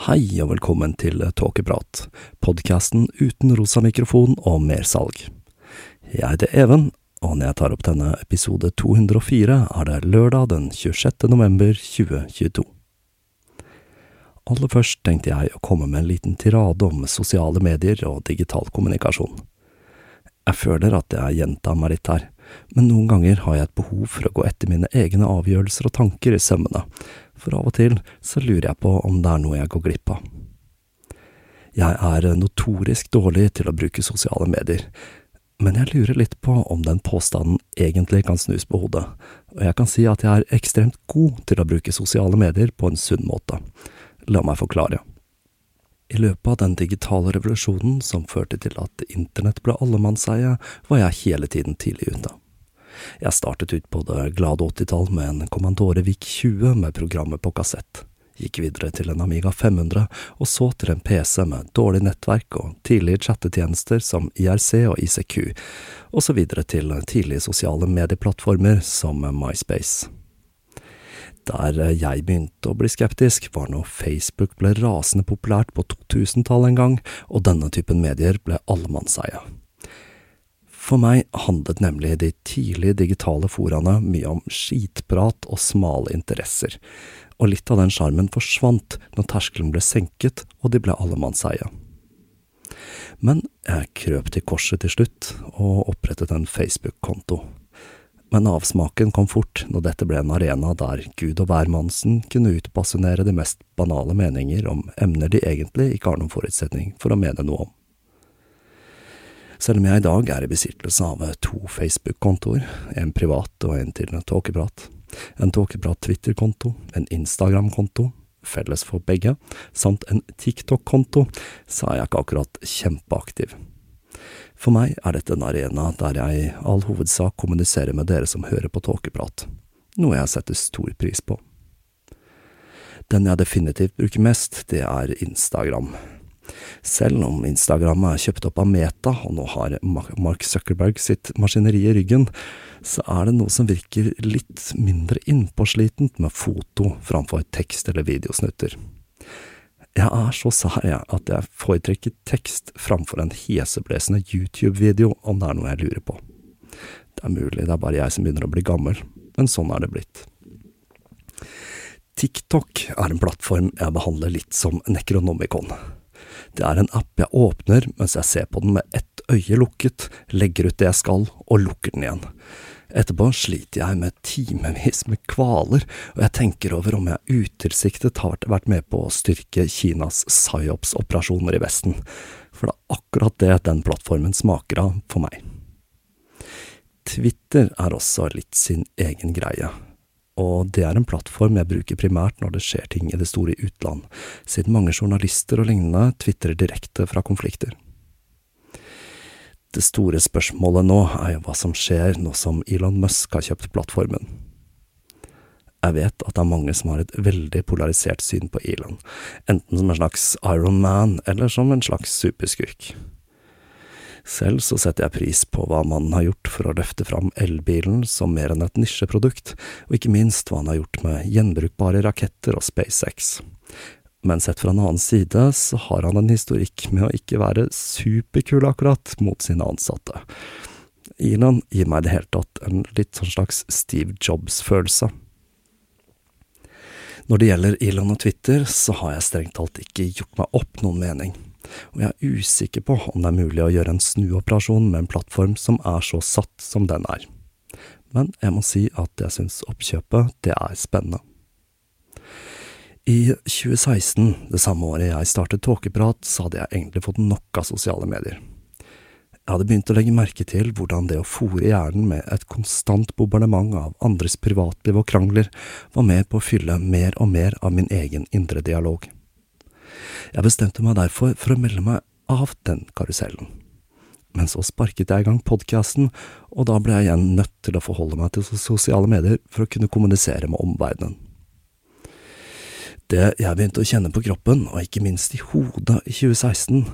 Hei og velkommen til Tåkeprat, podkasten uten rosa mikrofon og mer salg. Jeg heter Even, og når jeg tar opp denne episode 204, er det lørdag den 26. november 2022. Aller først tenkte jeg å komme med en liten tirade om sosiale medier og digital kommunikasjon. Jeg føler at jeg gjentar meg litt her, men noen ganger har jeg et behov for å gå etter mine egne avgjørelser og tanker i sømmene, for av og til så lurer jeg på om det er noe jeg går glipp av. Jeg er notorisk dårlig til å bruke sosiale medier, men jeg lurer litt på om den påstanden egentlig kan snus på hodet, og jeg kan si at jeg er ekstremt god til å bruke sosiale medier på en sunn måte. La meg forklare. I løpet av den digitale revolusjonen som førte til at internett ble allemannseie, var jeg hele tiden tidlig ute. Jeg startet ut på det glade åttitall med en Commandore VIC 20 med programmet på kassett, gikk videre til en Amiga 500, og så til en PC med dårlig nettverk og tidlige chattetjenester som IRC og ICQ, og så videre til tidlige sosiale medieplattformer som MySpace. Der jeg begynte å bli skeptisk, var når Facebook ble rasende populært på 2000-tallet en gang, og denne typen medier ble allemannseie. For meg handlet nemlig de tidlige digitale foraene mye om skitprat og smale interesser, og litt av den sjarmen forsvant når terskelen ble senket og de ble allemannseie. Men jeg krøp til korset til slutt, og opprettet en Facebook-konto. Men avsmaken kom fort når dette ble en arena der Gud og hvermannsen kunne utbasunere de mest banale meninger om emner de egentlig ikke har noen forutsetning for å mene noe om. Selv om jeg i dag er i besittelse av to Facebook-kontoer, en privat og en til tåkeprat, en tåkeprat Twitter-konto, en Instagram-konto, felles for begge, samt en TikTok-konto, så er jeg ikke akkurat kjempeaktiv. For meg er dette en arena der jeg i all hovedsak kommuniserer med dere som hører på tåkeprat, noe jeg setter stor pris på. Den jeg definitivt bruker mest, det er Instagram. Selv om Instagram er kjøpt opp av Meta, og nå har Mark Zuckerberg sitt maskineri i ryggen, så er det noe som virker litt mindre innpåslitent med foto framfor tekst eller videosnutter. Jeg er så sær jeg at jeg foretrekker tekst framfor en heseblesende YouTube-video om det er noe jeg lurer på. Det er mulig det er bare jeg som begynner å bli gammel, men sånn er det blitt. TikTok er en plattform jeg behandler litt som Necronomicon. Det er en app jeg åpner mens jeg ser på den med ett øye lukket, legger ut det jeg skal, og lukker den igjen. Etterpå sliter jeg med timevis med kvaler, og jeg tenker over om jeg utilsiktet har vært med på å styrke Kinas psyops-operasjoner i Vesten, for det er akkurat det den plattformen smaker av for meg. Twitter er også litt sin egen greie, og det er en plattform jeg bruker primært når det skjer ting i det store utland, siden mange journalister og lignende tvitrer direkte fra konflikter. Det store spørsmålet nå er jo hva som skjer nå som Elon Musk har kjøpt plattformen. Jeg vet at det er mange som har et veldig polarisert syn på Elon, enten som en slags Iron Man eller som en slags superskurk. Selv så setter jeg pris på hva mannen har gjort for å løfte fram elbilen som mer enn et nisjeprodukt, og ikke minst hva han har gjort med gjenbrukbare raketter og SpaceX. Men sett fra en annen side så har han en historikk med å ikke være superkul akkurat mot sine ansatte. Elon gir meg i det hele tatt en litt sånn slags Steve Jobs-følelse. Når det gjelder Elon og Twitter, så har jeg strengt talt ikke gjort meg opp noen mening og jeg er usikker på om det er mulig å gjøre en snuoperasjon med en plattform som er så satt som den er. Men jeg må si at jeg syns oppkjøpet, det er spennende. I 2016, det samme året jeg startet Tåkeprat, så hadde jeg egentlig fått nok av sosiale medier. Jeg hadde begynt å legge merke til hvordan det å fòre hjernen med et konstant bombardement av andres privatliv og krangler, var med på å fylle mer og mer av min egen indre dialog. Jeg bestemte meg derfor for å melde meg av den karusellen. Men så sparket jeg i gang podkasten, og da ble jeg igjen nødt til å forholde meg til sosiale medier for å kunne kommunisere med omverdenen. Det jeg begynte å kjenne på kroppen, og ikke minst i hodet i 2016,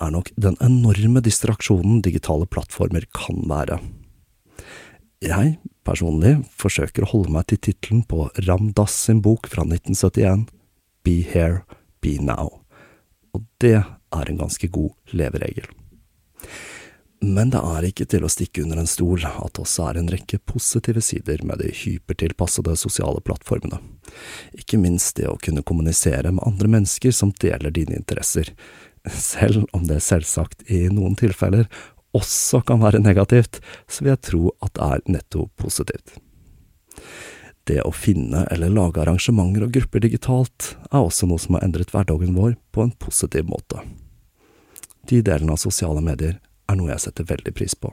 er nok den enorme distraksjonen digitale plattformer kan være. Jeg, personlig, forsøker å holde meg til tittelen på Ram Dass sin bok fra 1971, Be Here, Be Now og det er en ganske god leveregel. Men det er ikke til å stikke under en stol at også er en rekke positive sider med de hypertilpassede sosiale plattformene. Ikke minst det å kunne kommunisere med andre mennesker som deler dine interesser, selv om det selvsagt i noen tilfeller også kan være negativt, så vil jeg tro at det er netto positivt. Det å finne eller lage arrangementer og grupper digitalt er også noe som har endret hverdagen vår på en positiv måte. De delene av sosiale medier er noe jeg setter veldig pris på.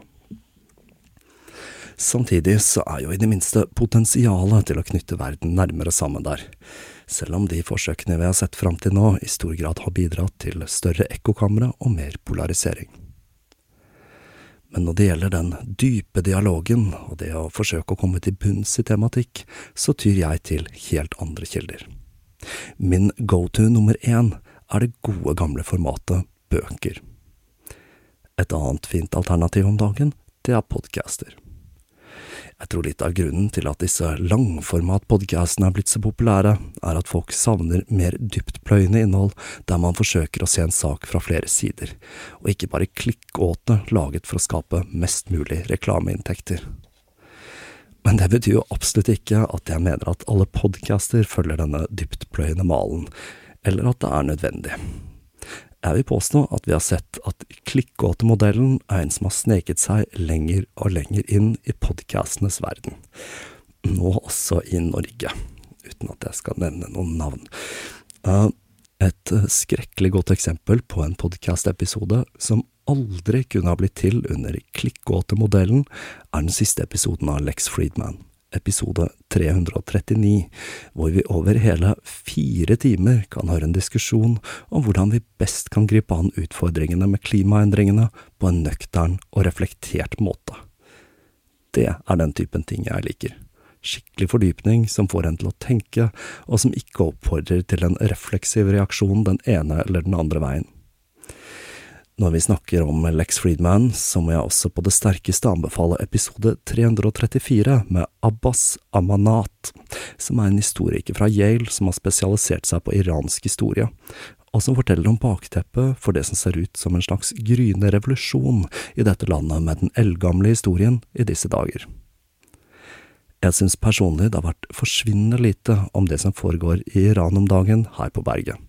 Samtidig så er jo i det minste potensialet til å knytte verden nærmere sammen der, selv om de forsøkene vi har sett fram til nå i stor grad har bidratt til større ekkokamre og mer polarisering men når det gjelder den dype dialogen og det å forsøke å komme til bunns i tematikk, så tyr jeg til helt andre kilder. Min go-to nummer én er det gode, gamle formatet bøker. Et annet fint alternativ om dagen, det er podcaster. Jeg tror litt av grunnen til at disse langformatpodkastene er blitt så populære, er at folk savner mer dyptpløyende innhold der man forsøker å se en sak fra flere sider, og ikke bare klikkåte laget for å skape mest mulig reklameinntekter. Men det betyr jo absolutt ikke at jeg mener at alle podcaster følger denne dyptpløyende malen, eller at det er nødvendig. Jeg vil påstå at vi har sett at klikkåtemodellen er en som har sneket seg lenger og lenger inn i podcastenes verden. Nå også i Norge, uten at jeg skal nevne noen navn. Eh, et skrekkelig godt eksempel på en podkastepisode som aldri kunne ha blitt til under klikkåtemodellen, er den siste episoden av Lex Friedman episode 339, hvor vi over hele fire timer kan høre en diskusjon om hvordan vi best kan gripe an utfordringene med klimaendringene på en nøktern og reflektert måte. Det er den typen ting jeg liker. skikkelig fordypning som får en til å tenke, og som ikke oppfordrer til en refleksiv reaksjon den ene eller den andre veien. Når vi snakker om Lex Friedman, så må jeg også på det sterkeste anbefale episode 334 med Abbas Amanat, som er en historiker fra Yale som har spesialisert seg på iransk historie, og som forteller om bakteppet for det som ser ut som en slags gryende revolusjon i dette landet med den eldgamle historien i disse dager. Jeg synes personlig det har vært forsvinnende lite om det som foregår i Iran om dagen her på berget,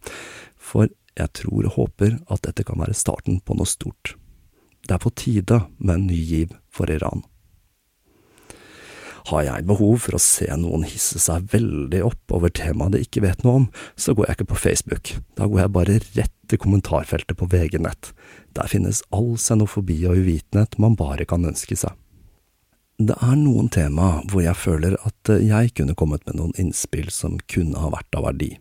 for jeg tror og håper at dette kan være starten på noe stort. Det er på tide med en ny giv for Iran. Har jeg behov for å se noen hisse seg veldig opp over temaet de ikke vet noe om, så går jeg ikke på Facebook, da går jeg bare rett til kommentarfeltet på VG Nett. Der finnes all xenofobi og uvitenhet man bare kan ønske seg. Det er noen tema hvor jeg føler at jeg kunne kommet med noen innspill som kunne ha vært av verdi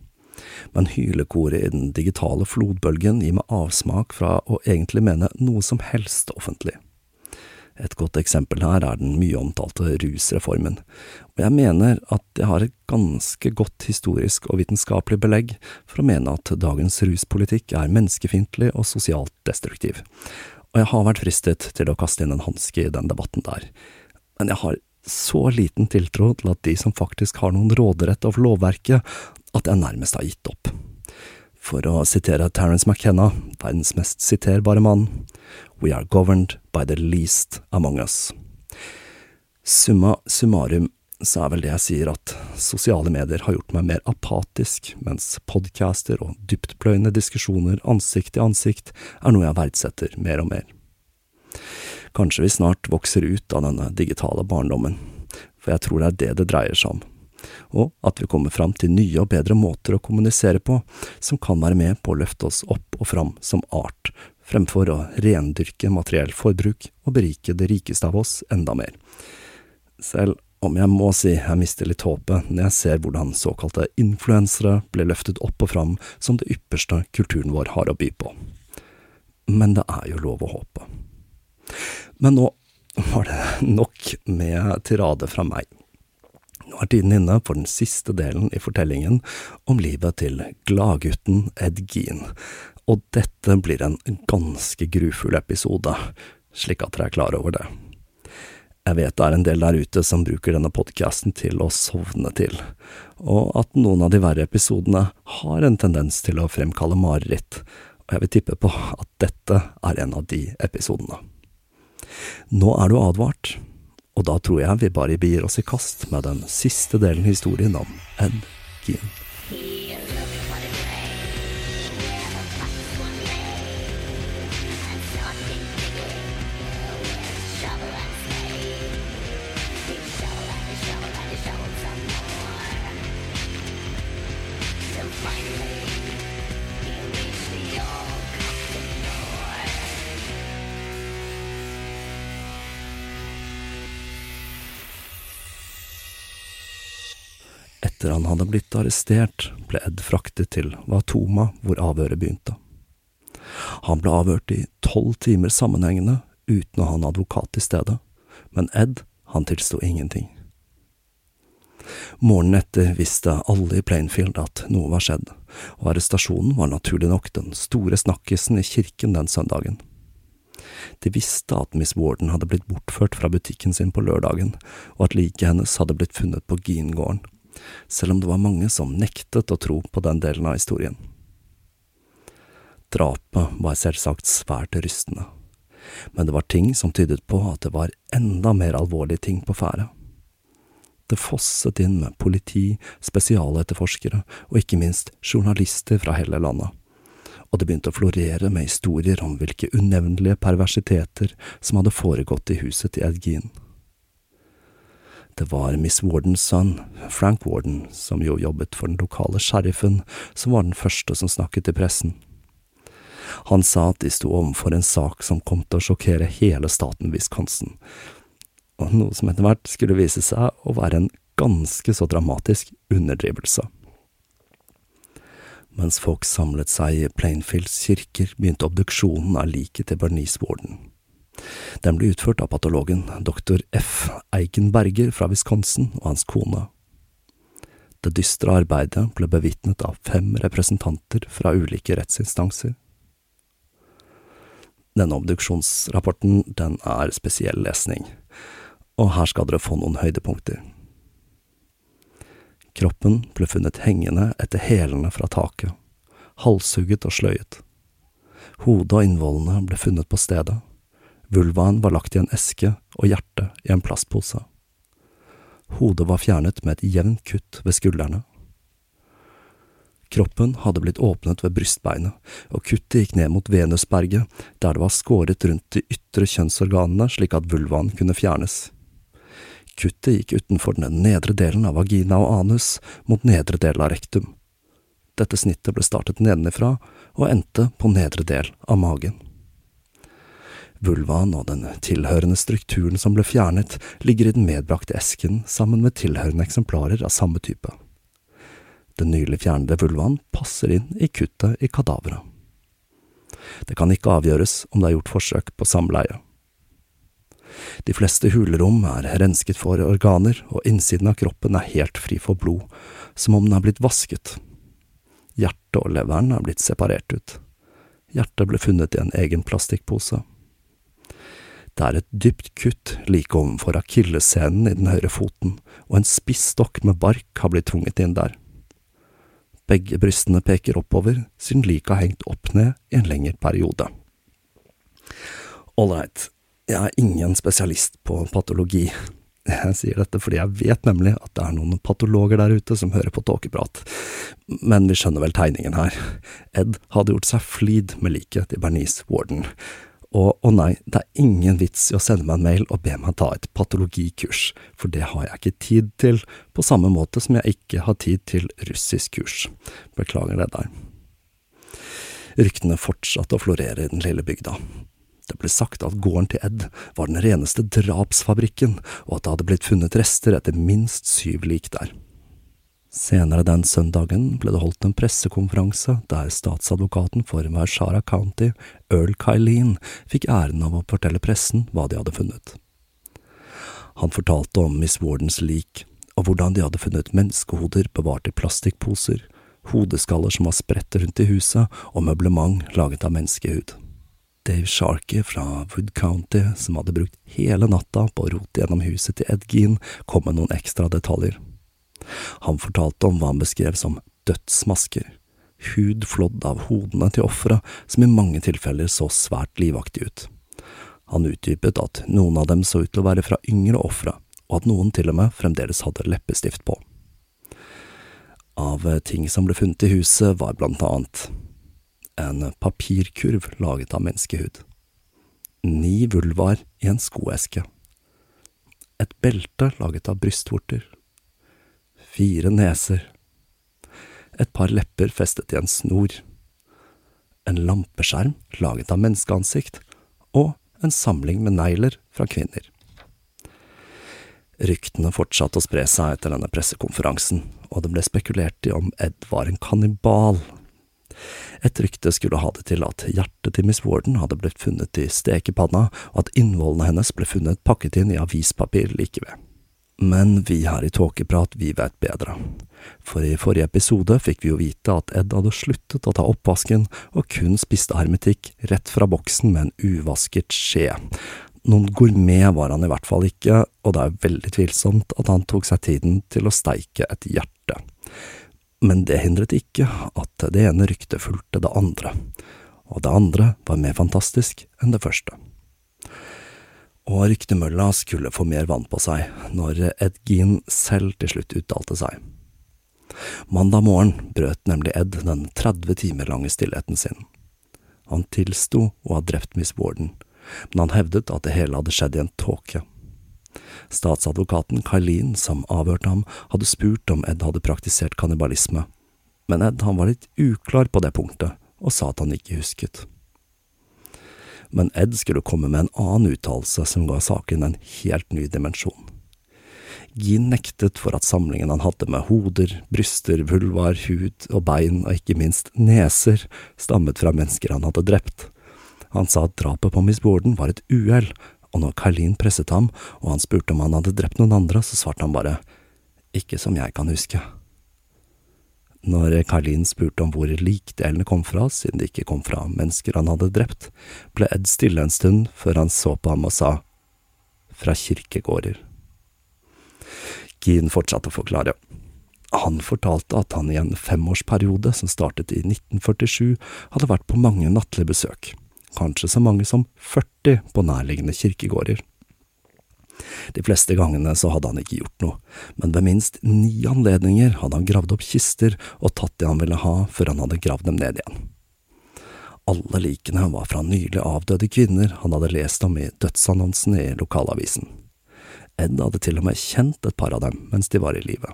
men hylekoret i den digitale flodbølgen gir meg avsmak fra å egentlig mene noe som helst offentlig. Et godt eksempel her er den mye omtalte rusreformen, og jeg mener at jeg har et ganske godt historisk og vitenskapelig belegg for å mene at dagens ruspolitikk er menneskefiendtlig og sosialt destruktiv, og jeg har vært fristet til å kaste inn en hanske i den debatten der, men jeg har så liten tiltro til at de som faktisk har noen råderett over lovverket, at jeg nærmest har gitt opp. For å sitere Terence McKenna, verdens mest siterbare mann, We are governed by the least among us. Summa summarum så er vel det jeg sier at sosiale medier har gjort meg mer apatisk, mens podcaster og dyptpløyende diskusjoner ansikt til ansikt er noe jeg verdsetter mer og mer. Kanskje vi snart vokser ut av denne digitale barndommen, for jeg tror det er det det dreier seg om og at vi kommer fram til nye og bedre måter å kommunisere på, som kan være med på å løfte oss opp og fram som art, fremfor å rendyrke materiell forbruk og berike det rikeste av oss enda mer. Selv om jeg må si jeg mister litt håpet når jeg ser hvordan såkalte influensere blir løftet opp og fram som det ypperste kulturen vår har å by på. Men det er jo lov å håpe. Men nå var det nok med tirade fra meg. Nå er tiden inne for den siste delen i fortellingen om livet til gladgutten Ed Gean, og dette blir en ganske grufull episode, slik at dere er klar over det. Jeg vet det er en del der ute som bruker denne podkasten til å sovne til, og at noen av de verre episodene har en tendens til å fremkalle mareritt, og jeg vil tippe på at dette er en av de episodene. Nå er du advart, og da tror jeg vi bare begir oss i kast med den siste delen historien om N. Gean. Han hadde blitt arrestert, ble Ed fraktet til Watoma, hvor avhøret begynte. Han ble avhørt i tolv timer sammenhengende uten å ha en advokat til stede, men Ed, han tilsto ingenting. Morgenen etter visste alle i Plainfield at noe var skjedd, og arrestasjonen var naturlig nok den store snakkisen i kirken den søndagen. De visste at Miss Warden hadde blitt bortført fra butikken sin på lørdagen, og at liket hennes hadde blitt funnet på Gean-gården selv om det var mange som nektet å tro på den delen av historien. Drapet var selvsagt svært rystende, men det var ting som tydet på at det var enda mer alvorlige ting på ferde. Det fosset inn med politi, spesialetterforskere og ikke minst journalister fra hele landet, og det begynte å florere med historier om hvilke unevnelige perversiteter som hadde foregått i huset til Ed Gean. Det var Miss Wardens sønn, Frank Warden, som jo jobbet for den lokale sheriffen, som var den første som snakket til pressen. Han sa at de sto overfor en sak som kom til å sjokkere hele staten Wisconsin, og noe som etter hvert skulle vise seg å være en ganske så dramatisk underdrivelse. Mens folk samlet seg i Plainfields kirker, begynte obduksjonen av liket til Bernice Warden. Den ble utført av patologen dr. F. Eikenberger fra Wisconsin og hans kone. Det dystre arbeidet ble bevitnet av fem representanter fra ulike rettsinstanser. Denne obduksjonsrapporten, den er spesiell lesning, og her skal dere få noen høydepunkter. Kroppen ble funnet hengende etter hælene fra taket, halshugget og sløyet. Hodet og innvollene ble funnet på stedet. Vulvaen var lagt i en eske og hjertet i en plastpose. Hodet var fjernet med et jevnt kutt ved skuldrene. Kroppen hadde blitt åpnet ved brystbeinet, og kuttet gikk ned mot venusberget, der det var skåret rundt de ytre kjønnsorganene slik at vulvaen kunne fjernes. Kuttet gikk utenfor den nedre delen av vagina og anus, mot nedre del av rektum. Dette snittet ble startet nedenifra og endte på nedre del av magen. Vulvaen og den tilhørende strukturen som ble fjernet, ligger i den medbrakte esken sammen med tilhørende eksemplarer av samme type. Den nylig fjernede vulvaen passer inn i kuttet i kadaveret. Det kan ikke avgjøres om det er gjort forsøk på samleie. De fleste hulrom er rensket for organer, og innsiden av kroppen er helt fri for blod, som om den er blitt vasket. Hjertet og leveren er blitt separert ut. Hjertet ble funnet i en egen plastikkpose. Det er et dypt kutt like ovenfor akilleshælen i den høyre foten, og en spisstokk med bark har blitt tvunget inn der. Begge brystene peker oppover, siden liket har hengt opp ned i en lengre periode. Ålreit, jeg er ingen spesialist på patologi. Jeg sier dette fordi jeg vet nemlig at det er noen patologer der ute som hører på tåkeprat, men vi skjønner vel tegningen her. Ed hadde gjort seg flid med liket til Bernice Warden, og å nei, det er ingen vits i å sende meg en mail og be meg ta et patologikurs, for det har jeg ikke tid til, på samme måte som jeg ikke har tid til russisk kurs. Beklager det der. Ryktene fortsatte å florere i den lille bygda. Det ble sagt at gården til Ed var den reneste drapsfabrikken, og at det hadde blitt funnet rester etter minst syv lik der. Senere den søndagen ble det holdt en pressekonferanse der statsadvokaten for Warsara County, Earl Kylene, fikk æren av å fortelle pressen hva de hadde funnet. Han fortalte om Miss Wardens lik, og hvordan de hadde funnet menneskehoder bevart i plastikkposer, hodeskaller som var spredt rundt i huset, og møblement laget av menneskehud. Dave Sharkey fra Wood County, som hadde brukt hele natta på å rote gjennom huset til Ed kom med noen ekstra detaljer. Han fortalte om hva han beskrev som dødsmasker, hud flådd av hodene til ofre, som i mange tilfeller så svært livaktige ut. Han utdypet at noen av dem så ut til å være fra yngre ofre, og at noen til og med fremdeles hadde leppestift på. Av ting som ble funnet i huset, var blant annet en papirkurv laget av menneskehud, ni vulvar i en skoeske, et belte laget av brystvorter, fire neser, et par lepper festet i en snor, en lampeskjerm laget av menneskeansikt og en samling med negler fra kvinner. Ryktene fortsatte å spre seg etter denne pressekonferansen, og det ble spekulert i om Ed var en kannibal. Et rykte skulle ha det til at hjertet til Miss Warden hadde blitt funnet i stekepanna, og at innvollene hennes ble funnet pakket inn i avispapir like ved. Men vi her i Tåkeprat, vi vet bedre. For i forrige episode fikk vi jo vite at Ed hadde sluttet å ta oppvasken og kun spiste hermetikk rett fra boksen med en uvasket skje. Noen gourmet var han i hvert fall ikke, og det er veldig tvilsomt at han tok seg tiden til å steike et hjerte. Men det hindret ikke at det ene ryktet fulgte det andre, og det andre var mer fantastisk enn det første og ryktemølla skulle få mer vann på seg når Ed Gean selv til slutt uttalte seg. Mandag morgen brøt nemlig Ed den 30 timer lange stillheten sin. Han tilsto å ha drept Miss Warden, men han hevdet at det hele hadde skjedd i en tåke. Statsadvokaten Kailin, som avhørte ham, hadde spurt om Ed hadde praktisert kannibalisme, men Ed han var litt uklar på det punktet, og sa at han ikke husket men Ed skulle komme med en annen uttalelse som ga saken en helt ny dimensjon. Gin nektet for at samlingen han hadde med hoder, bryster, vulvar, hud og bein og ikke minst neser, stammet fra mennesker han hadde drept. Han sa at drapet på Miss Borden var et uhell, og når Karlin presset ham og han spurte om han hadde drept noen andre, så svarte han bare ikke som jeg kan huske. Når Carlin spurte om hvor likdelene kom fra, siden de ikke kom fra mennesker han hadde drept, ble Ed stille en stund før han så på ham og sa fra kirkegårder. Geen fortsatte å forklare. Han fortalte at han i en femårsperiode som startet i 1947, hadde vært på mange nattlige besøk, kanskje så mange som 40 på nærliggende kirkegårder. De fleste gangene så hadde han ikke gjort noe, men ved minst ni anledninger hadde han gravd opp kister og tatt det han ville ha, før han hadde gravd dem ned igjen. Alle likene var fra nylig avdøde kvinner han hadde lest om i dødsannonsen i lokalavisen. Ed hadde til og med kjent et par av dem mens de var i live.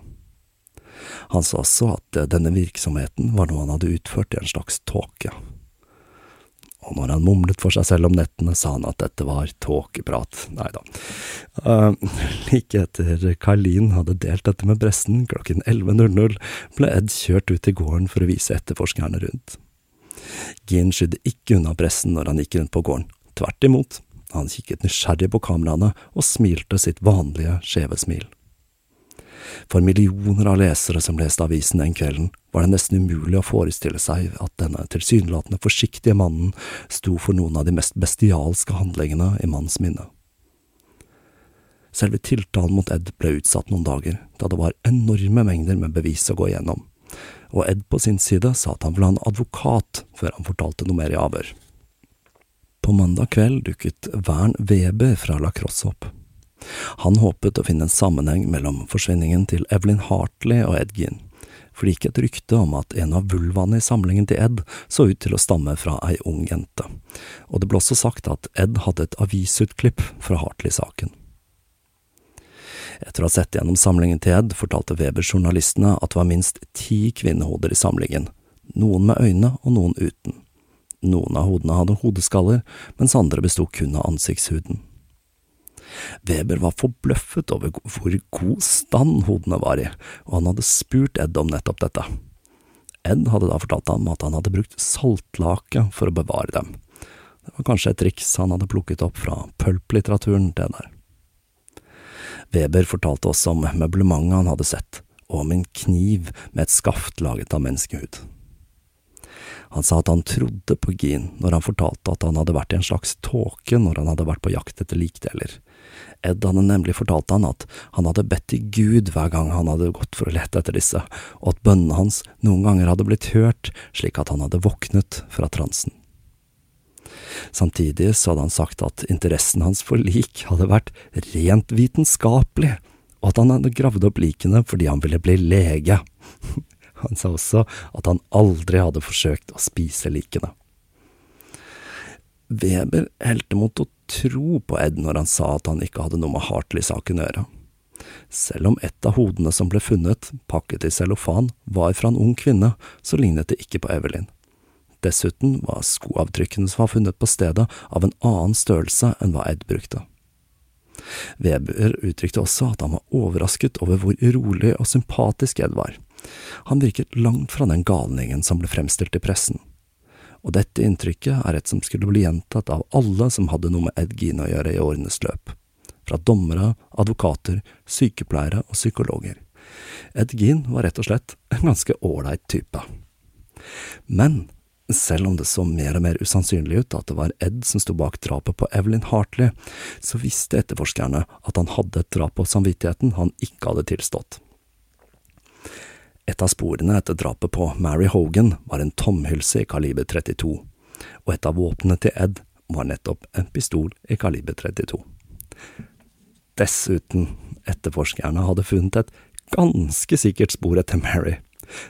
Han sa også at denne virksomheten var noe han hadde utført i en slags tåke. Og når han mumlet for seg selv om nettene, sa han at dette var tåkeprat. Nei da. Uh, like etter Kailin hadde delt dette med pressen klokken 11.00, ble Ed kjørt ut til gården for å vise etterforskerne rundt. Gin skydde ikke unna pressen når han gikk rundt på gården. Tvert imot. Han kikket nysgjerrig på kameraene og smilte sitt vanlige, skjeve smil. For millioner av lesere som leste avisen den kvelden, var det nesten umulig å forestille seg at denne tilsynelatende forsiktige mannen sto for noen av de mest bestialske handlingene i mannens minne. Selve tiltalen mot Ed ble utsatt noen dager, da det var enorme mengder med bevis å gå igjennom, og Ed på sin side sa at han ville ha en advokat før han fortalte noe mer i avhør. På mandag kveld dukket Vern Weber fra La Crosse opp. Han håpet å finne en sammenheng mellom forsvinningen til Evelyn Hartley og Ed Gein, for det gikk et rykte om at en av vulvaene i samlingen til Ed så ut til å stamme fra ei ung jente, og det ble også sagt at Ed hadde et avisutklipp fra Hartley-saken. Etter å ha sett gjennom samlingen til Ed, fortalte Weber journalistene at det var minst ti kvinnehoder i samlingen, noen med øyne og noen uten. Noen av hodene hadde hodeskaller, mens andre besto kun av ansiktshuden. Weber var forbløffet over hvor god stand hodene var i, og han hadde spurt Ed om nettopp dette. Ed hadde da fortalt ham at han hadde brukt saltlake for å bevare dem. Det var kanskje et triks han hadde plukket opp fra pulp-litteraturen, det der. Weber fortalte også om møblementet han hadde sett, og om en kniv med et skaft laget av menneskehud. Han sa at han trodde på Gin når han fortalte at han hadde vært i en slags tåke når han hadde vært på jakt etter likdeler. Ed hadde nemlig fortalt han at han hadde bedt til Gud hver gang han hadde gått for å lete etter disse, og at bønnene hans noen ganger hadde blitt hørt slik at han hadde våknet fra transen. Samtidig så hadde han sagt at interessen hans for lik hadde vært rent vitenskapelig, og at han hadde gravd opp likene fordi han ville bli lege. Han sa også at han aldri hadde forsøkt å spise likene. Weber helte mot å tro på Ed når han sa at han ikke hadde noe med Hartley-saken å gjøre. Selv om et av hodene som ble funnet, pakket i cellofan, var fra en ung kvinne, så lignet det ikke på Evelyn. Dessuten var skoavtrykkene som var funnet på stedet av en annen størrelse enn hva Ed brukte. Weber uttrykte også at han var overrasket over hvor rolig og sympatisk Ed var. Han virket langt fra den galningen som ble fremstilt i pressen. Og dette inntrykket er et som skulle bli gjentatt av alle som hadde noe med Ed Gein å gjøre i årenes løp. Fra dommere, advokater, sykepleiere og psykologer. Ed Gein var rett og slett en ganske ålreit type. Men selv om det så mer og mer usannsynlig ut at det var Ed som sto bak drapet på Evelyn Hartley, så visste etterforskerne at han hadde et drap på samvittigheten han ikke hadde tilstått. Et av sporene etter drapet på Mary Hogan var en tomhylse i kaliber 32, og et av våpnene til Ed var nettopp en pistol i kaliber 32. Dessuten, etterforskerne hadde funnet et ganske sikkert spor etter Mary,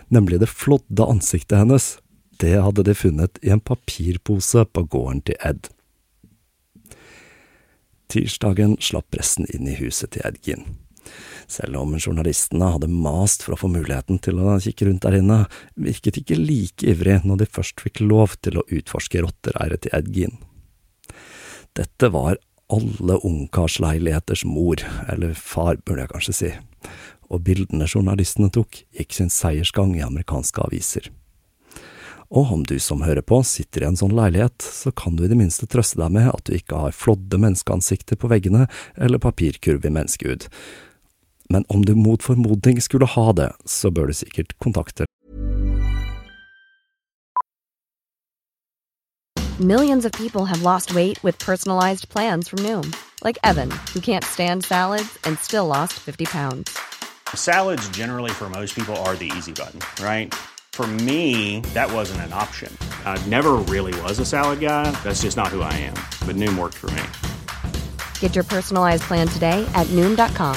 nemlig det flådde ansiktet hennes. Det hadde de funnet i en papirpose på gården til Ed. Tirsdagen slapp pressen inn i huset til Ed Ginn. Selv om journalistene hadde mast for å få muligheten til å kikke rundt der inne, virket ikke like ivrig når de først fikk lov til å utforske rottereiret til Ed Gein. Dette var alle ungkarsleiligheters mor, eller far burde jeg kanskje si, og bildene journalistene tok, gikk sin seiersgang i amerikanske aviser. Og om du som hører på sitter i en sånn leilighet, så kan du i det minste trøste deg med at du ikke har flådde menneskeansikter på veggene eller papirkurv i menneskehud. Men om du mot formodning skulle ha det, så bør du sikkert kontakte Millions of people have lost weight with personalized plans from Noom, like Evan, who can't stand salads and still lost 50 pounds. Salads, generally, for most people, are the easy button, right? For me, that wasn't an option. I never really was a salad guy. That's just not who I am. But Noom worked for me. Get your personalized plan today at Noom.com.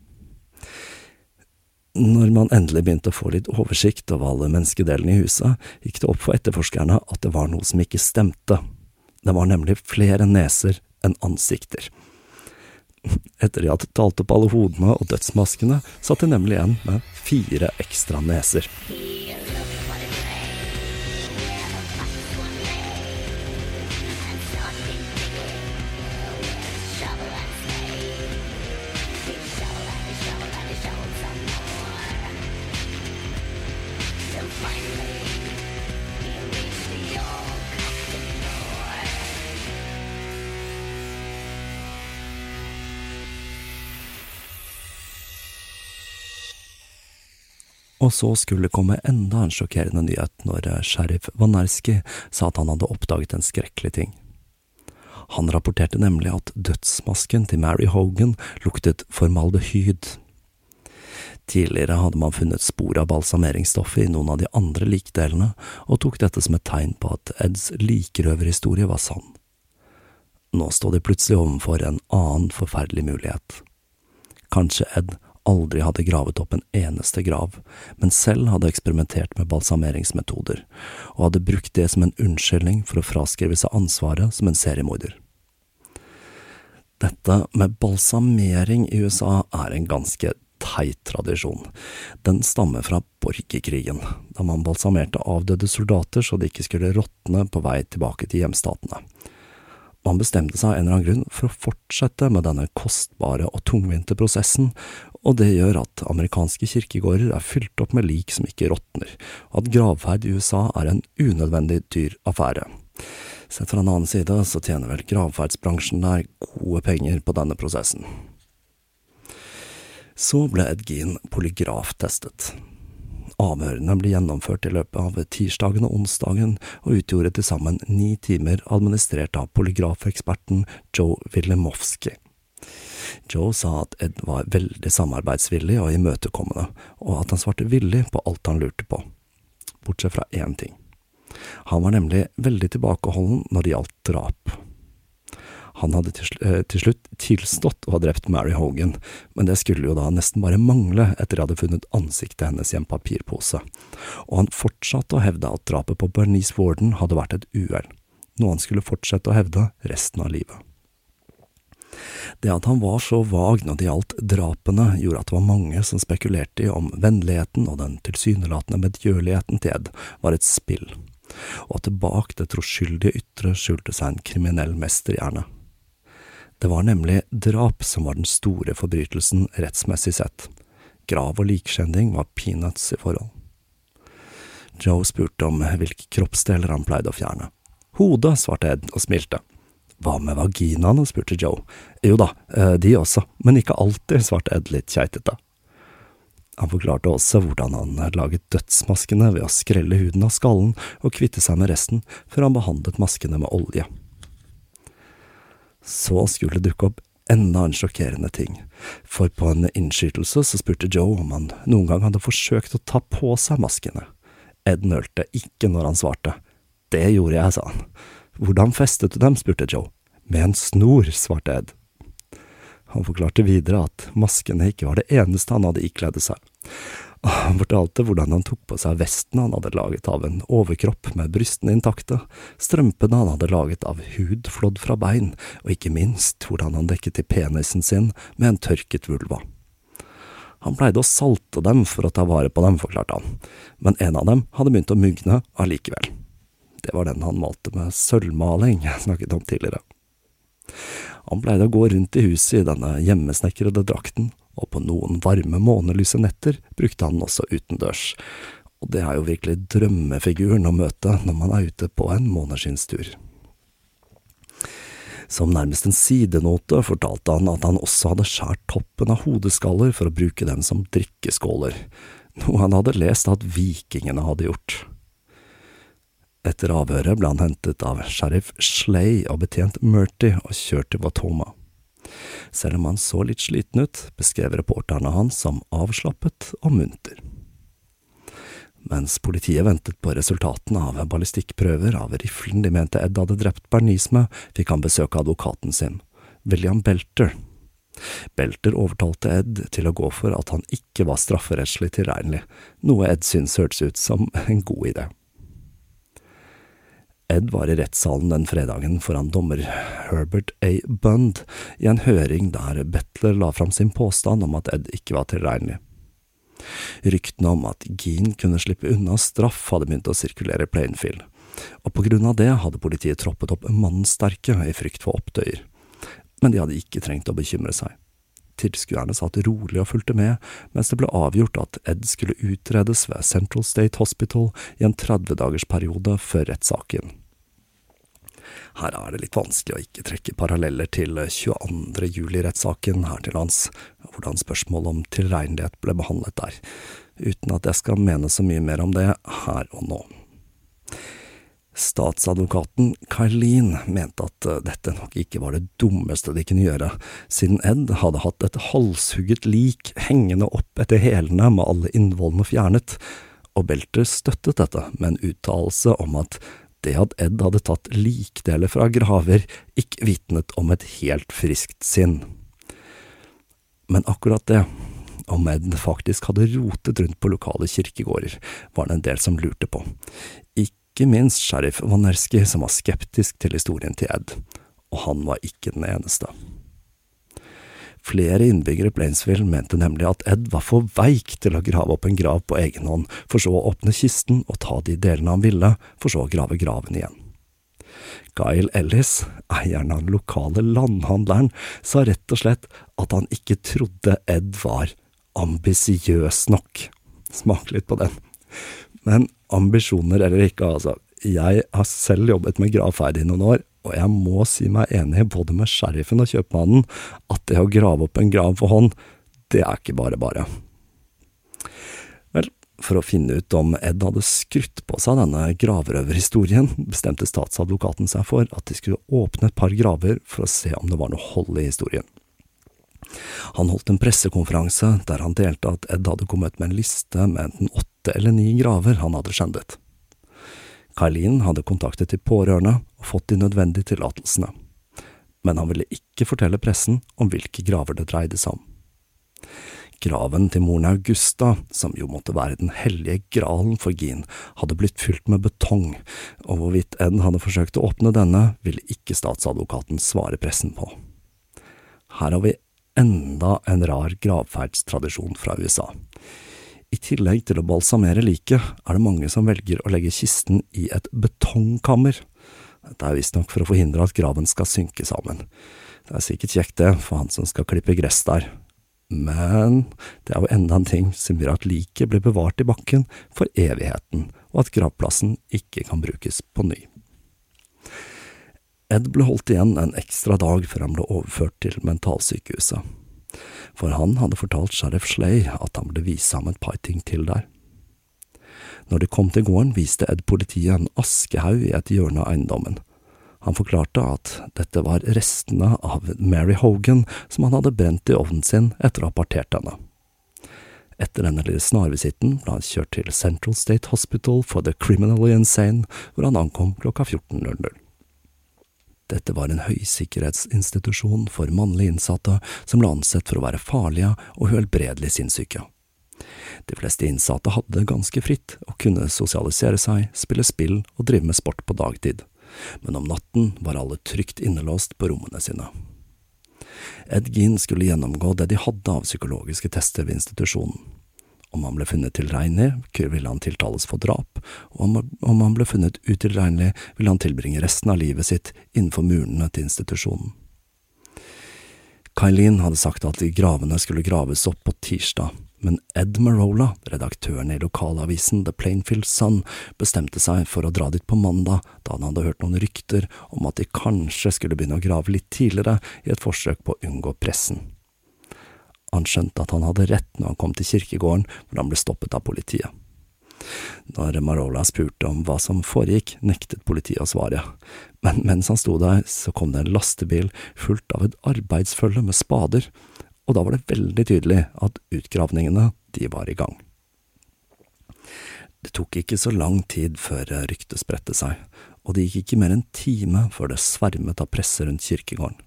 Når man endelig begynte å få litt oversikt over alle menneskedelene i huset, gikk det opp for etterforskerne at det var noe som ikke stemte. Det var nemlig flere neser enn ansikter. Etter de hadde talt opp alle hodene og dødsmaskene, satt de nemlig igjen med fire ekstra neser. Og så skulle det komme enda en sjokkerende nyhet når eh, sheriff Vanerski sa at han hadde oppdaget en skrekkelig ting. Han rapporterte nemlig at dødsmasken til Mary Hogan luktet formaldehyd. Tidligere hadde man funnet spor av balsameringsstoffet i noen av de andre likdelene, og tok dette som et tegn på at Eds likrøverhistorie var sann. Nå sto de plutselig overfor en annen forferdelig mulighet. Kanskje Ed aldri hadde gravet opp en eneste grav, men selv hadde eksperimentert med balsameringsmetoder, og hadde brukt det som en unnskyldning for å fraskrive seg ansvaret som en seriemorder. Dette med balsamering i USA er en ganske teit tradisjon. Den stammer fra borgerkrigen, da man balsamerte avdøde soldater så de ikke skulle råtne på vei tilbake til hjemstatene. Man bestemte seg av en eller annen grunn for å fortsette med denne kostbare og tungvinte prosessen, og det gjør at amerikanske kirkegårder er fylt opp med lik som ikke råtner, og at gravferd i USA er en unødvendig dyr affære. Sett fra en annen side så tjener vel gravferdsbransjen der gode penger på denne prosessen. Så ble Ed Gein polygraftestet. Avhørene ble gjennomført i løpet av tirsdagen og onsdagen, og utgjorde til sammen ni timer administrert av polygrafeksperten Joe Wilimowski. Joe sa at Ed var veldig samarbeidsvillig og imøtekommende, og at han svarte villig på alt han lurte på. Bortsett fra én ting. Han var nemlig veldig tilbakeholden når det gjaldt drap. Han hadde til slutt tilstått å ha drept Mary Hogan, men det skulle jo da nesten bare mangle etter de hadde funnet ansiktet hennes i en papirpose, og han fortsatte å hevde at drapet på Bernice Warden hadde vært et uhell, noe han skulle fortsette å hevde resten av livet. Det at han var så vag når det gjaldt drapene, gjorde at det var mange som spekulerte i om vennligheten og den tilsynelatende medgjørligheten til Ed var et spill, og at det bak det troskyldige ytre skjulte seg en kriminell mesterhjerne. Det var nemlig drap som var den store forbrytelsen rettsmessig sett. Grav og likskjending var peanuts i forhold. Joe spurte om hvilke kroppsdeler han pleide å fjerne. Hodet, svarte Ed og smilte. Hva med vaginaene, spurte Joe. Jo da, de også, men ikke alltid, svarte Ed litt keitete. Han forklarte også hvordan han laget dødsmaskene ved å skrelle huden av skallen og kvitte seg med resten, før han behandlet maskene med olje. Så skulle det dukke opp enda en sjokkerende ting, for på en innskytelse så spurte Joe om han noen gang hadde forsøkt å ta på seg maskene. Ed nølte ikke når han svarte. Det gjorde jeg, sa han. Hvordan festet du dem? spurte Joe. Med en snor, svarte Ed. Han forklarte videre at maskene ikke var det eneste han hadde ikledd seg. Han fortalte hvordan han tok på seg vesten han hadde laget av en overkropp med brystene intakte, strømpene han hadde laget av hud flådd fra bein, og ikke minst hvordan han dekket til penisen sin med en tørket vulva. Han pleide å salte dem for å ta vare på dem, forklarte han, men en av dem hadde begynt å mugne allikevel. Det var den han malte med sølvmaling jeg snakket om tidligere. Han pleide å gå rundt i huset i denne hjemmesnekrede drakten, og på noen varme månelyse netter brukte han den også utendørs, og det er jo virkelig drømmefiguren å møte når man er ute på en måneskinnstur. Som nærmest en sidenote fortalte han at han også hadde skjært toppen av hodeskaller for å bruke dem som drikkeskåler, noe han hadde lest at vikingene hadde gjort. Etter avhøret ble han hentet av sheriff Schley og betjent Murty og kjørt til Watoma. Selv om han så litt sliten ut, beskrev reporterne han som avslappet og munter. Mens politiet ventet på resultatene av ballistikkprøver av riflen de mente Ed hadde drept Bernice med, fikk han besøk av advokaten sin, William Belter. Belter overtalte Ed til å gå for at han ikke var strafferettslig tilregnelig, noe Ed syntes hørtes ut som en god idé. Ed var i rettssalen den fredagen foran dommer Herbert A. Bund i en høring der Betler la fram sin påstand om at Ed ikke var tilregnelig. Ryktene om at Geen kunne slippe unna straff hadde begynt å sirkulere i Plainfield, og på grunn av det hadde politiet troppet opp mannsterke i frykt for opptøyer. Men de hadde ikke trengt å bekymre seg. Tilskuerne satt rolig og fulgte med, mens det ble avgjort at Ed skulle utredes ved Central State Hospital i en 30 dagers periode før rettssaken. Her er det litt vanskelig å ikke trekke paralleller til 22. juli-rettssaken her til lands, hvordan spørsmålet om tilregnelighet ble behandlet der, uten at jeg skal mene så mye mer om det her og nå. Statsadvokaten Kailin mente at eh, dette nok ikke var det dummeste de kunne gjøre, siden Ed hadde hatt et halshugget lik hengende opp etter hælene med alle innvollene fjernet, og Belter støttet dette med en uttalelse om at det at Ed hadde tatt likdeler fra graver, ikke vitnet om et helt friskt sinn. Men akkurat det, om Ed faktisk hadde rotet rundt på lokale kirkegårder, var det en del som lurte på. Ikke minst sheriff Vanerski, som var skeptisk til historien til Ed, og han var ikke den eneste. Flere innbyggere i Plainsville mente nemlig at Ed var for veik til å grave opp en grav på egen hånd, for så å åpne kisten og ta de delene han ville, for så å grave graven igjen. Guile Ellis, eieren av den lokale landhandleren, sa rett og slett at han ikke trodde Ed var ambisiøs nok. Smak litt på den. Men ambisjoner eller ikke, altså. Jeg har selv jobbet med gravferd i noen år, og jeg må si meg enig både med sheriffen og kjøpmannen at det å grave opp en grav for hånd, det er ikke bare bare. Vel, for å finne ut om Ed hadde skrutt på seg denne gravrøverhistorien, bestemte statsadvokaten seg for at de skulle åpne et par graver for å se om det var noe hold i historien. Han holdt en pressekonferanse der han delte at Ed hadde kommet med en liste med enten åtte eller ni graver han hadde skjendet. Kailin hadde kontaktet de pårørende og fått de nødvendige tillatelsene, men han ville ikke fortelle pressen om hvilke graver det dreide seg om. Graven til moren Augusta, som jo måtte være den hellige gralen for Gin, hadde blitt fylt med betong, og hvorvidt Ed hadde forsøkt å åpne denne, ville ikke statsadvokaten svare pressen på. Her har vi enda en rar gravferdstradisjon fra USA. I tillegg til å balsamere liket, er det mange som velger å legge kisten i et betongkammer. Dette er visstnok for å forhindre at graven skal synke sammen. Det er sikkert kjekt det, for han som skal klippe gress der. Men det er jo enda en ting som gjør at liket blir bevart i bakken for evigheten, og at gravplassen ikke kan brukes på ny. Ed ble holdt igjen en ekstra dag før han ble overført til mentalsykehuset for han hadde fortalt sheriff Schley at han ville vise ham et par ting til der. Når de kom til gården, viste Ed politiet en askehaug i et hjørne av eiendommen. Han forklarte at dette var restene av Mary Hogan som han hadde brent i ovnen sin etter å ha partert henne. Etter denne lille snarvisitten ble han kjørt til Central State Hospital for the Criminally Insane, hvor han ankom klokka 14.00. Dette var en høysikkerhetsinstitusjon for mannlige innsatte som ble ansett for å være farlige og uhelbredelig sinnssyke. De fleste innsatte hadde det ganske fritt og kunne sosialisere seg, spille spill og drive med sport på dagtid, men om natten var alle trygt innelåst på rommene sine. Ed Gein skulle gjennomgå det de hadde av psykologiske tester ved institusjonen. Om han ble funnet tilregnelig, ville han tiltales for drap, og om han ble funnet utilregnelig, ville han tilbringe resten av livet sitt innenfor murene til institusjonen. Kailin hadde sagt at de gravene skulle graves opp på tirsdag, men Ed Marola, redaktøren i lokalavisen The Plainfield Sun, bestemte seg for å dra dit på mandag, da han hadde hørt noen rykter om at de kanskje skulle begynne å grave litt tidligere i et forsøk på å unngå pressen. Han skjønte at han hadde rett når han kom til kirkegården, hvor han ble stoppet av politiet. Når Marola spurte om hva som foregikk, nektet politiet å svare, men mens han sto der, så kom det en lastebil fullt av et arbeidsfølge med spader, og da var det veldig tydelig at utgravningene, de var i gang. Det tok ikke så lang tid før ryktet spredte seg, og det gikk ikke mer enn en time før det svermet av presse rundt kirkegården.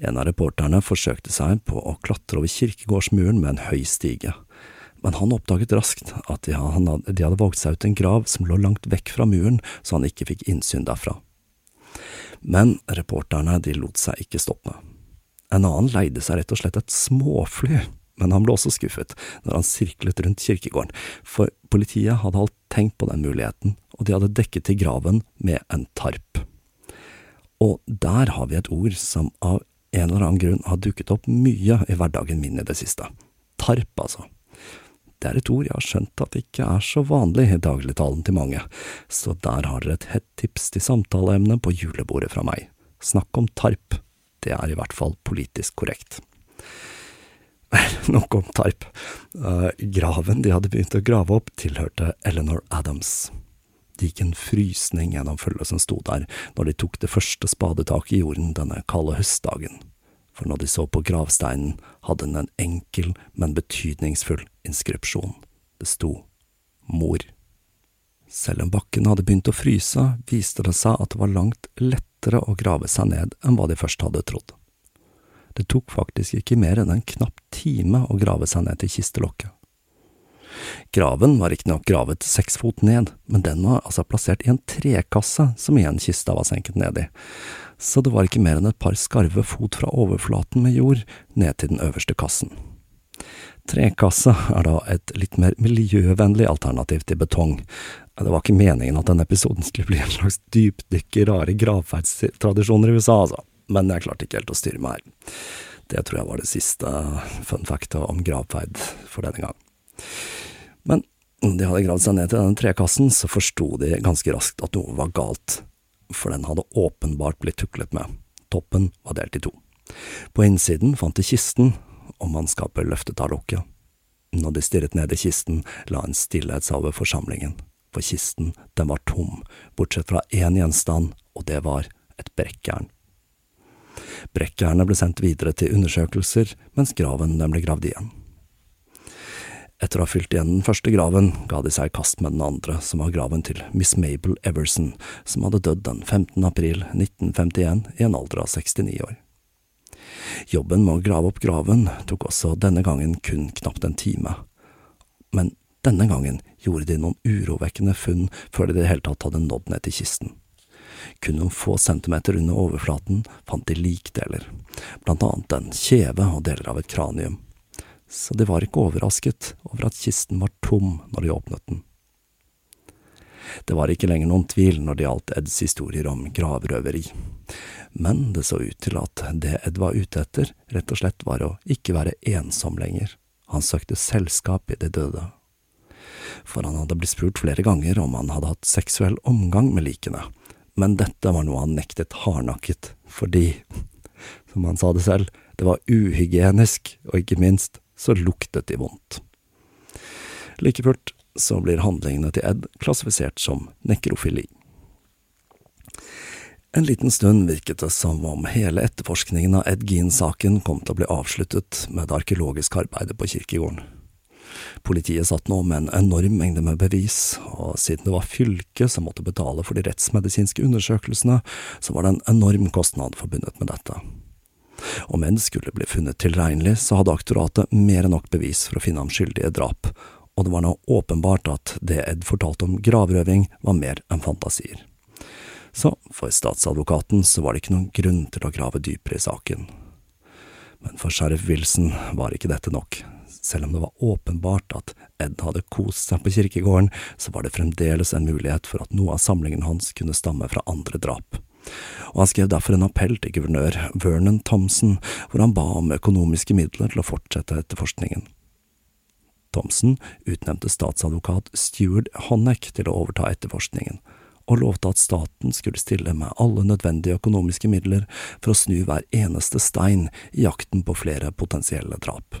En av reporterne forsøkte seg på å klatre over kirkegårdsmuren med en høy stige, men han oppdaget raskt at de hadde, de hadde våget seg ut en grav som lå langt vekk fra muren, så han ikke fikk innsyn derfra. Men reporterne de lot seg ikke stoppe. En annen leide seg rett og slett et småfly, men han ble også skuffet når han sirklet rundt kirkegården, for politiet hadde alt tenkt på den muligheten, og de hadde dekket til graven med en tarp. Og der har vi et ord som av en eller annen grunn har dukket opp mye i hverdagen min i det siste. Tarp, altså. Det er et ord jeg har skjønt at ikke er så vanlig i dagligtalen til mange, så der har dere et hett tips til samtaleemne på julebordet fra meg. Snakk om tarp. Det er i hvert fall politisk korrekt. Nok om Tarp. Uh, graven de hadde begynt å grave opp, tilhørte Eleanor Adams. Det gikk en frysning gjennom følget som sto der når de tok det første spadetaket i jorden denne kalde høstdagen, for når de så på gravsteinen, hadde den en enkel, men betydningsfull inskripsjon. Det sto Mor. Selv om bakken hadde begynt å fryse, viste det seg at det var langt lettere å grave seg ned enn hva de først hadde trodd. Det tok faktisk ikke mer enn en knapp time å grave seg ned til kistelokket. Graven var riktignok gravet seks fot ned, men den var altså plassert i en trekasse som igjen kista var senket ned i, så det var ikke mer enn et par skarve fot fra overflaten med jord ned til den øverste kassen. Trekasse er da et litt mer miljøvennlig alternativ til betong. Det var ikke meningen at denne episoden skulle bli en slags dypdykk i rare gravferdstradisjoner i USA, altså, men jeg klarte ikke helt å styre meg her. Det tror jeg var det siste fun facta om gravferd for denne gang. Men når de hadde gravd seg ned til denne trekassen, så forsto de ganske raskt at noe var galt, for den hadde åpenbart blitt tuklet med. Toppen var delt i to. På innsiden fant de kisten, og mannskapet løftet av lokket. Når de stirret ned i kisten, la en stillhet seg over forsamlingen, for kisten, den var tom, bortsett fra én gjenstand, og det var et brekkjern. Brekkjernet ble sendt videre til undersøkelser, mens graven den ble gravd igjen. Etter å ha fylt igjen den første graven, ga de seg i kast med den andre, som var graven til Miss Mabel Everson, som hadde dødd den 15. april 1951 i en alder av 69 år. Jobben med å grave opp graven tok også denne gangen kun knapt en time, men denne gangen gjorde de noen urovekkende funn før de i det hele tatt hadde nådd ned til kisten. Kun noen få centimeter under overflaten fant de likdeler, blant annet en kjeve og deler av et kranium så de var ikke overrasket over at kisten var tom når de åpnet den. Det var ikke lenger noen tvil når det gjaldt Eds historier om gravrøveri, men det så ut til at det Ed var ute etter, rett og slett var å ikke være ensom lenger, han søkte selskap i de døde. For han hadde blitt spurt flere ganger om han hadde hatt seksuell omgang med likene, men dette var noe han nektet hardnakket, fordi, som han sa det selv, det var uhygienisk, og ikke minst så luktet de vondt. Like fullt så blir handlingene til Ed klassifisert som nekrofili. En liten stund virket det som om hele etterforskningen av Ed Gean-saken kom til å bli avsluttet med det arkeologiske arbeidet på kirkegården. Politiet satt nå med en enorm mengde med bevis, og siden det var fylket som måtte betale for de rettsmedisinske undersøkelsene, så var det en enorm kostnad forbundet med dette. Om Ed skulle bli funnet tilregnelig, så hadde aktoratet mer enn nok bevis for å finne ham skyldig i drap, og det var nå åpenbart at det Ed fortalte om gravrøving, var mer enn fantasier. Så for statsadvokaten så var det ikke noen grunn til å grave dypere i saken. Men for sheriff Wilson var ikke dette nok. Selv om det var åpenbart at Ed hadde kost seg på kirkegården, så var det fremdeles en mulighet for at noe av samlingen hans kunne stamme fra andre drap og han skrev derfor en appell til guvernør Vernon Thompson, hvor han ba om økonomiske midler til å fortsette etterforskningen. Thompson utnevnte statsadvokat Stuart Honneck til å overta etterforskningen, og lovte at staten skulle stille med alle nødvendige økonomiske midler for å snu hver eneste stein i jakten på flere potensielle drap.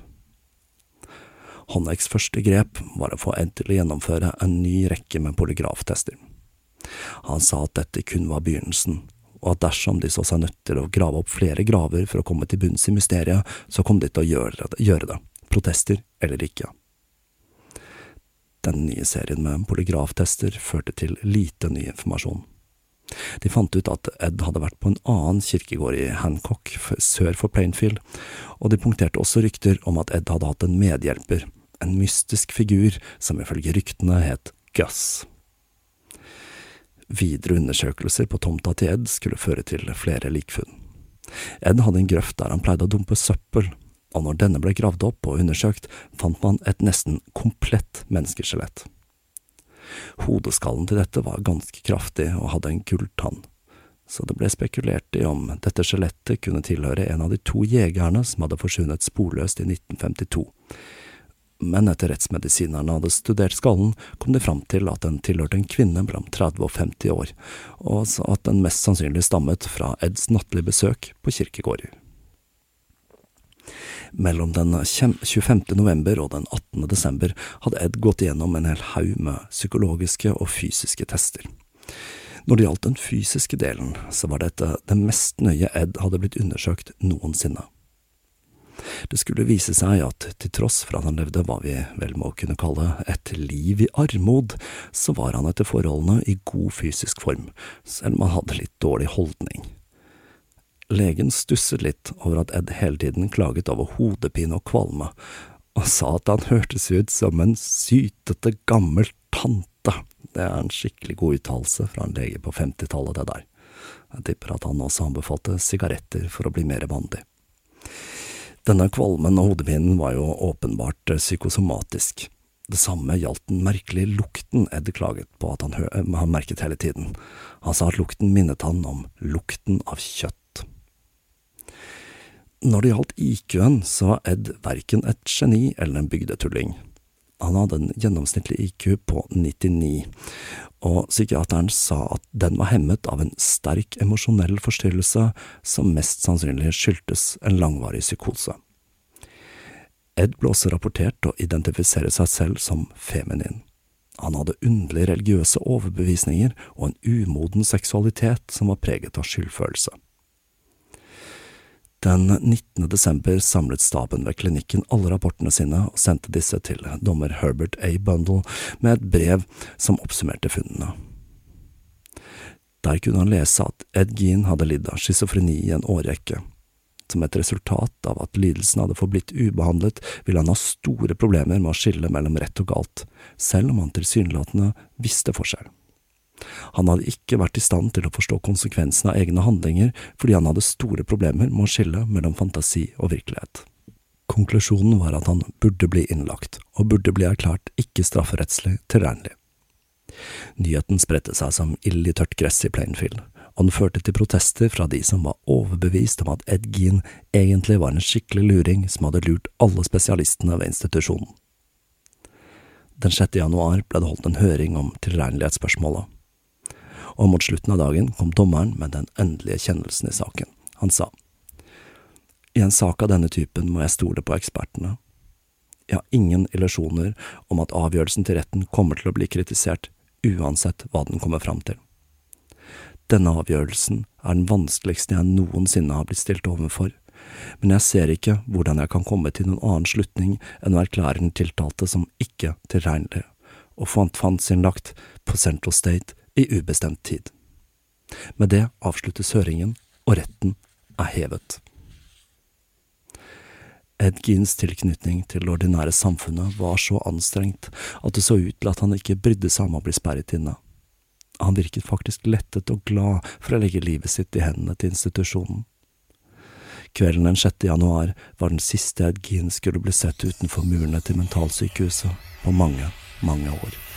Honnecks første grep var å få Ed til å gjennomføre en ny rekke med polygraftester. Han sa at dette kun var begynnelsen, og at dersom de så seg nødt til å grave opp flere graver for å komme til bunns i mysteriet, så kom de til å gjøre det, protester eller ikke. Den nye serien med polygraftester førte til lite ny informasjon. De fant ut at Ed hadde vært på en annen kirkegård i Hancock, sør for Plainfield, og de punkterte også rykter om at Ed hadde hatt en medhjelper, en mystisk figur som ifølge ryktene het Gus. Videre undersøkelser på tomta til Ed skulle føre til flere likfunn. Ed hadde en grøft der han pleide å dumpe søppel, og når denne ble gravd opp og undersøkt, fant man et nesten komplett menneskeskjelett. Hodeskallen til dette var ganske kraftig og hadde en gulltann, så det ble spekulert i om dette skjelettet kunne tilhøre en av de to jegerne som hadde forsvunnet sporløst i 1952 men etter rettsmedisinerne hadde studert skallen, kom de fram til at den tilhørte en kvinne mellom 30 og 50 år, og at den mest sannsynlig stammet fra Eds nattlige besøk på kirkegårder. Mellom den 25. november og den 18. desember hadde Ed gått igjennom en hel haug med psykologiske og fysiske tester. Når det gjaldt den fysiske delen, så var dette det mest nøye Ed hadde blitt undersøkt noensinne. Det skulle vise seg at til tross for at han levde hva vi vel må kunne kalle et liv i armod, så var han etter forholdene i god fysisk form, selv om han hadde litt dårlig holdning. Legen stusset litt over at Ed hele tiden klaget over hodepine og kvalme, og sa at han hørtes ut som en sytete, gammel tante. Det er en skikkelig god uttalelse fra en lege på femtitallet, det der. Jeg tipper at han også anbefalte sigaretter for å bli mer vanlig. Denne kvalmen og hodepinen var jo åpenbart eh, psykosomatisk. Det samme gjaldt den merkelige lukten Ed klaget på at han, han merket hele tiden. Han sa at lukten minnet han om lukten av kjøtt. Når det gjaldt IQ-en, så var Ed verken et geni eller en bygdetulling. Han hadde en gjennomsnittlig IQ på 99, og psykiateren sa at den var hemmet av en sterk emosjonell forstyrrelse som mest sannsynlig skyldtes en langvarig psykose. Ed ble også rapportert å identifisere seg selv som feminin. Han hadde underlige religiøse overbevisninger og en umoden seksualitet som var preget av skyldfølelse. Den 19. desember samlet staben ved klinikken alle rapportene sine og sendte disse til dommer Herbert A. Bundle med et brev som oppsummerte funnene. Der kunne han lese at Ed Gean hadde lidd av schizofreni i en årrekke. Som et resultat av at lidelsen hadde forblitt ubehandlet, ville han ha store problemer med å skille mellom rett og galt, selv om han tilsynelatende visste forskjell. Han hadde ikke vært i stand til å forstå konsekvensene av egne handlinger fordi han hadde store problemer med å skille mellom fantasi og virkelighet. Konklusjonen var at han burde bli innlagt, og burde bli erklært ikke strafferettslig tilregnelig. Nyheten spredte seg som ild i tørt gress i Plainfield, og den førte til protester fra de som var overbevist om at Ed Gean egentlig var en skikkelig luring som hadde lurt alle spesialistene ved institusjonen. Den 6. januar ble det holdt en høring om tilregnelighetsspørsmålet og mot slutten av dagen kom dommeren med den endelige kjennelsen i saken. Han sa, I en sak av denne typen må jeg stole på ekspertene. Jeg har ingen illusjoner om at avgjørelsen til retten kommer til å bli kritisert, uansett hva den kommer fram til. Denne avgjørelsen er den vanskeligste jeg noensinne har blitt stilt overfor, Men jeg ser ikke hvordan jeg kan komme til noen annen slutning enn å erklære den tiltalte som ikke tilregnelig, og fant sin lagt på Central State i ubestemt tid. Med det avsluttes høringen, og retten er hevet. Ed Geens tilknytning til det ordinære samfunnet var så anstrengt at det så ut til at han ikke brydde seg om å bli sperret inne. Han virket faktisk lettet og glad for å legge livet sitt i hendene til institusjonen. Kvelden den 6. januar var den siste Ed Gein skulle bli sett utenfor murene til mentalsykehuset på mange, mange år.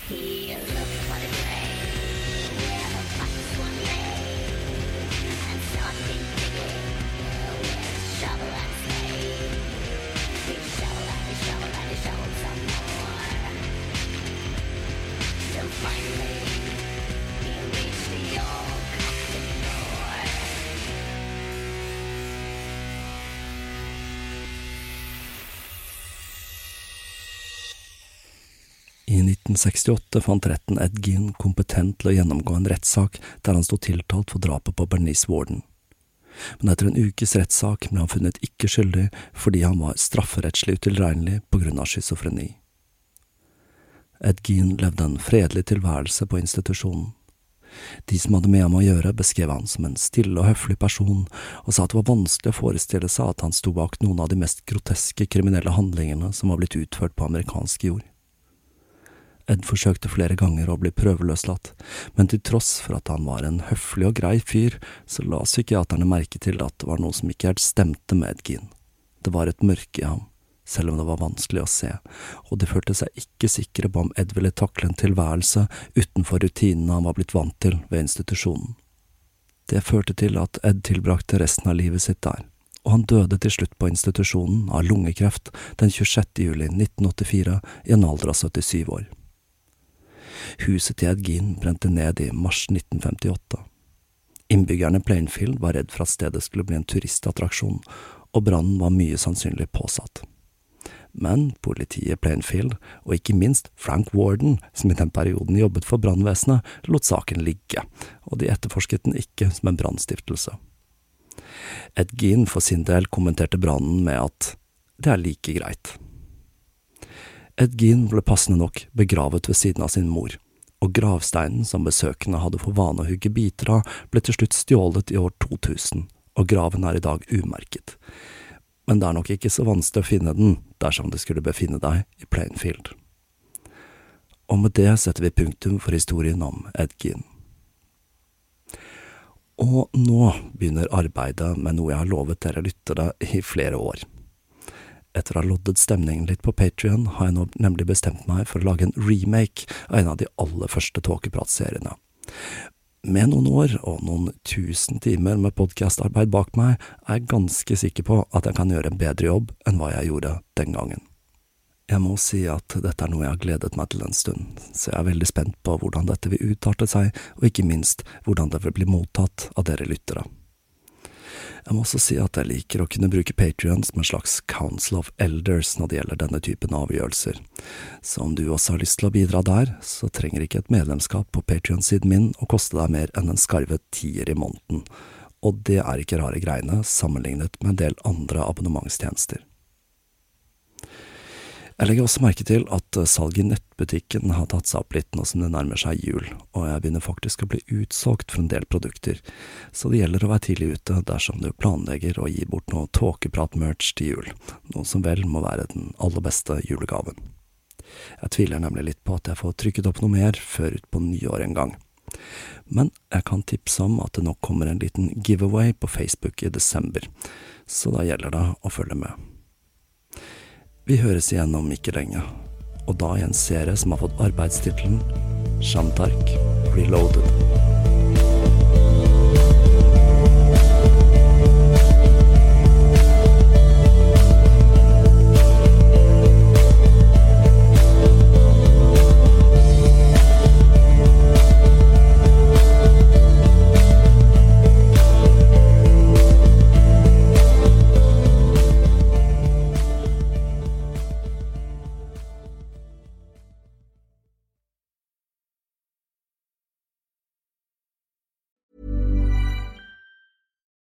1968 fant retten Ed Gein kompetent til å gjennomgå en rettssak der han sto tiltalt for drapet på Bernice Warden. Men etter en ukes rettssak ble han funnet ikke skyldig fordi han var strafferettslig utilregnelig på grunn av schizofreni. Ed Gein levde en fredelig tilværelse på institusjonen. De som hadde med ham å gjøre, beskrev han som en stille og høflig person, og sa at det var vanskelig å forestille seg at han sto bak noen av de mest groteske kriminelle handlingene som var blitt utført på amerikansk jord. Ed forsøkte flere ganger å bli prøveløslatt, men til tross for at han var en høflig og grei fyr, så la psykiaterne merke til at det var noe som ikke helt stemte med Ed Gein. Det var et mørke i ham, selv om det var vanskelig å se, og de følte seg ikke sikre på om Ed ville takle en tilværelse utenfor rutinene han var blitt vant til ved institusjonen. Det førte til at Ed tilbrakte resten av livet sitt der, og han døde til slutt på institusjonen av lungekreft den 26. juli 1984 i en alder av 77 år. Huset til Ed Gein brente ned i mars 1958. Innbyggerne Plainfield var redd for at stedet skulle bli en turistattraksjon, og brannen var mye sannsynlig påsatt. Men politiet Plainfield, og ikke minst Frank Warden, som i den perioden jobbet for brannvesenet, lot saken ligge, og de etterforsket den ikke som en brannstiftelse. Ed Gein for sin del kommenterte brannen med at det er like greit. Ed Gein ble passende nok begravet ved siden av sin mor, og gravsteinen som besøkende hadde for vane å hugge biter av, ble til slutt stjålet i år 2000, og graven er i dag umerket. Men det er nok ikke så vanskelig å finne den dersom du skulle befinne deg i Plainfield. Og med det setter vi punktum for historien om Ed Gein. Og nå begynner arbeidet med noe jeg har lovet dere lyttere i flere år. Etter å ha loddet stemningen litt på Patrion, har jeg nå nemlig bestemt meg for å lage en remake av en av de aller første tåkepratseriene. Med noen år og noen tusen timer med podkastarbeid bak meg, er jeg ganske sikker på at jeg kan gjøre en bedre jobb enn hva jeg gjorde den gangen. Jeg må si at dette er noe jeg har gledet meg til en stund, så jeg er veldig spent på hvordan dette vil utarte seg, og ikke minst hvordan det vil bli mottatt av dere lyttere. Jeg må også si at jeg liker å kunne bruke Patrion som en slags Council of Elders når det gjelder denne typen avgjørelser. Så om du også har lyst til å bidra der, så trenger ikke et medlemskap på Patrion-siden min å koste deg mer enn en skarve tier i måneden, og det er ikke rare greiene sammenlignet med en del andre abonnementstjenester. Jeg legger også merke til at eh, salget i nettbutikken har tatt seg opp litt nå som det nærmer seg jul, og jeg begynner faktisk å bli utsolgt for en del produkter, så det gjelder å være tidlig ute dersom du planlegger å gi bort noe tåkeprat-merch til jul, noe som vel må være den aller beste julegaven. Jeg tviler nemlig litt på at jeg får trykket opp noe mer før utpå nyår en gang. Men jeg kan tipse om at det nok kommer en liten giveaway på Facebook i desember, så da gjelder det å følge med. Vi høres igjen om ikke lenge, og da i en serie som har fått arbeidstittelen Shantark Reloaded.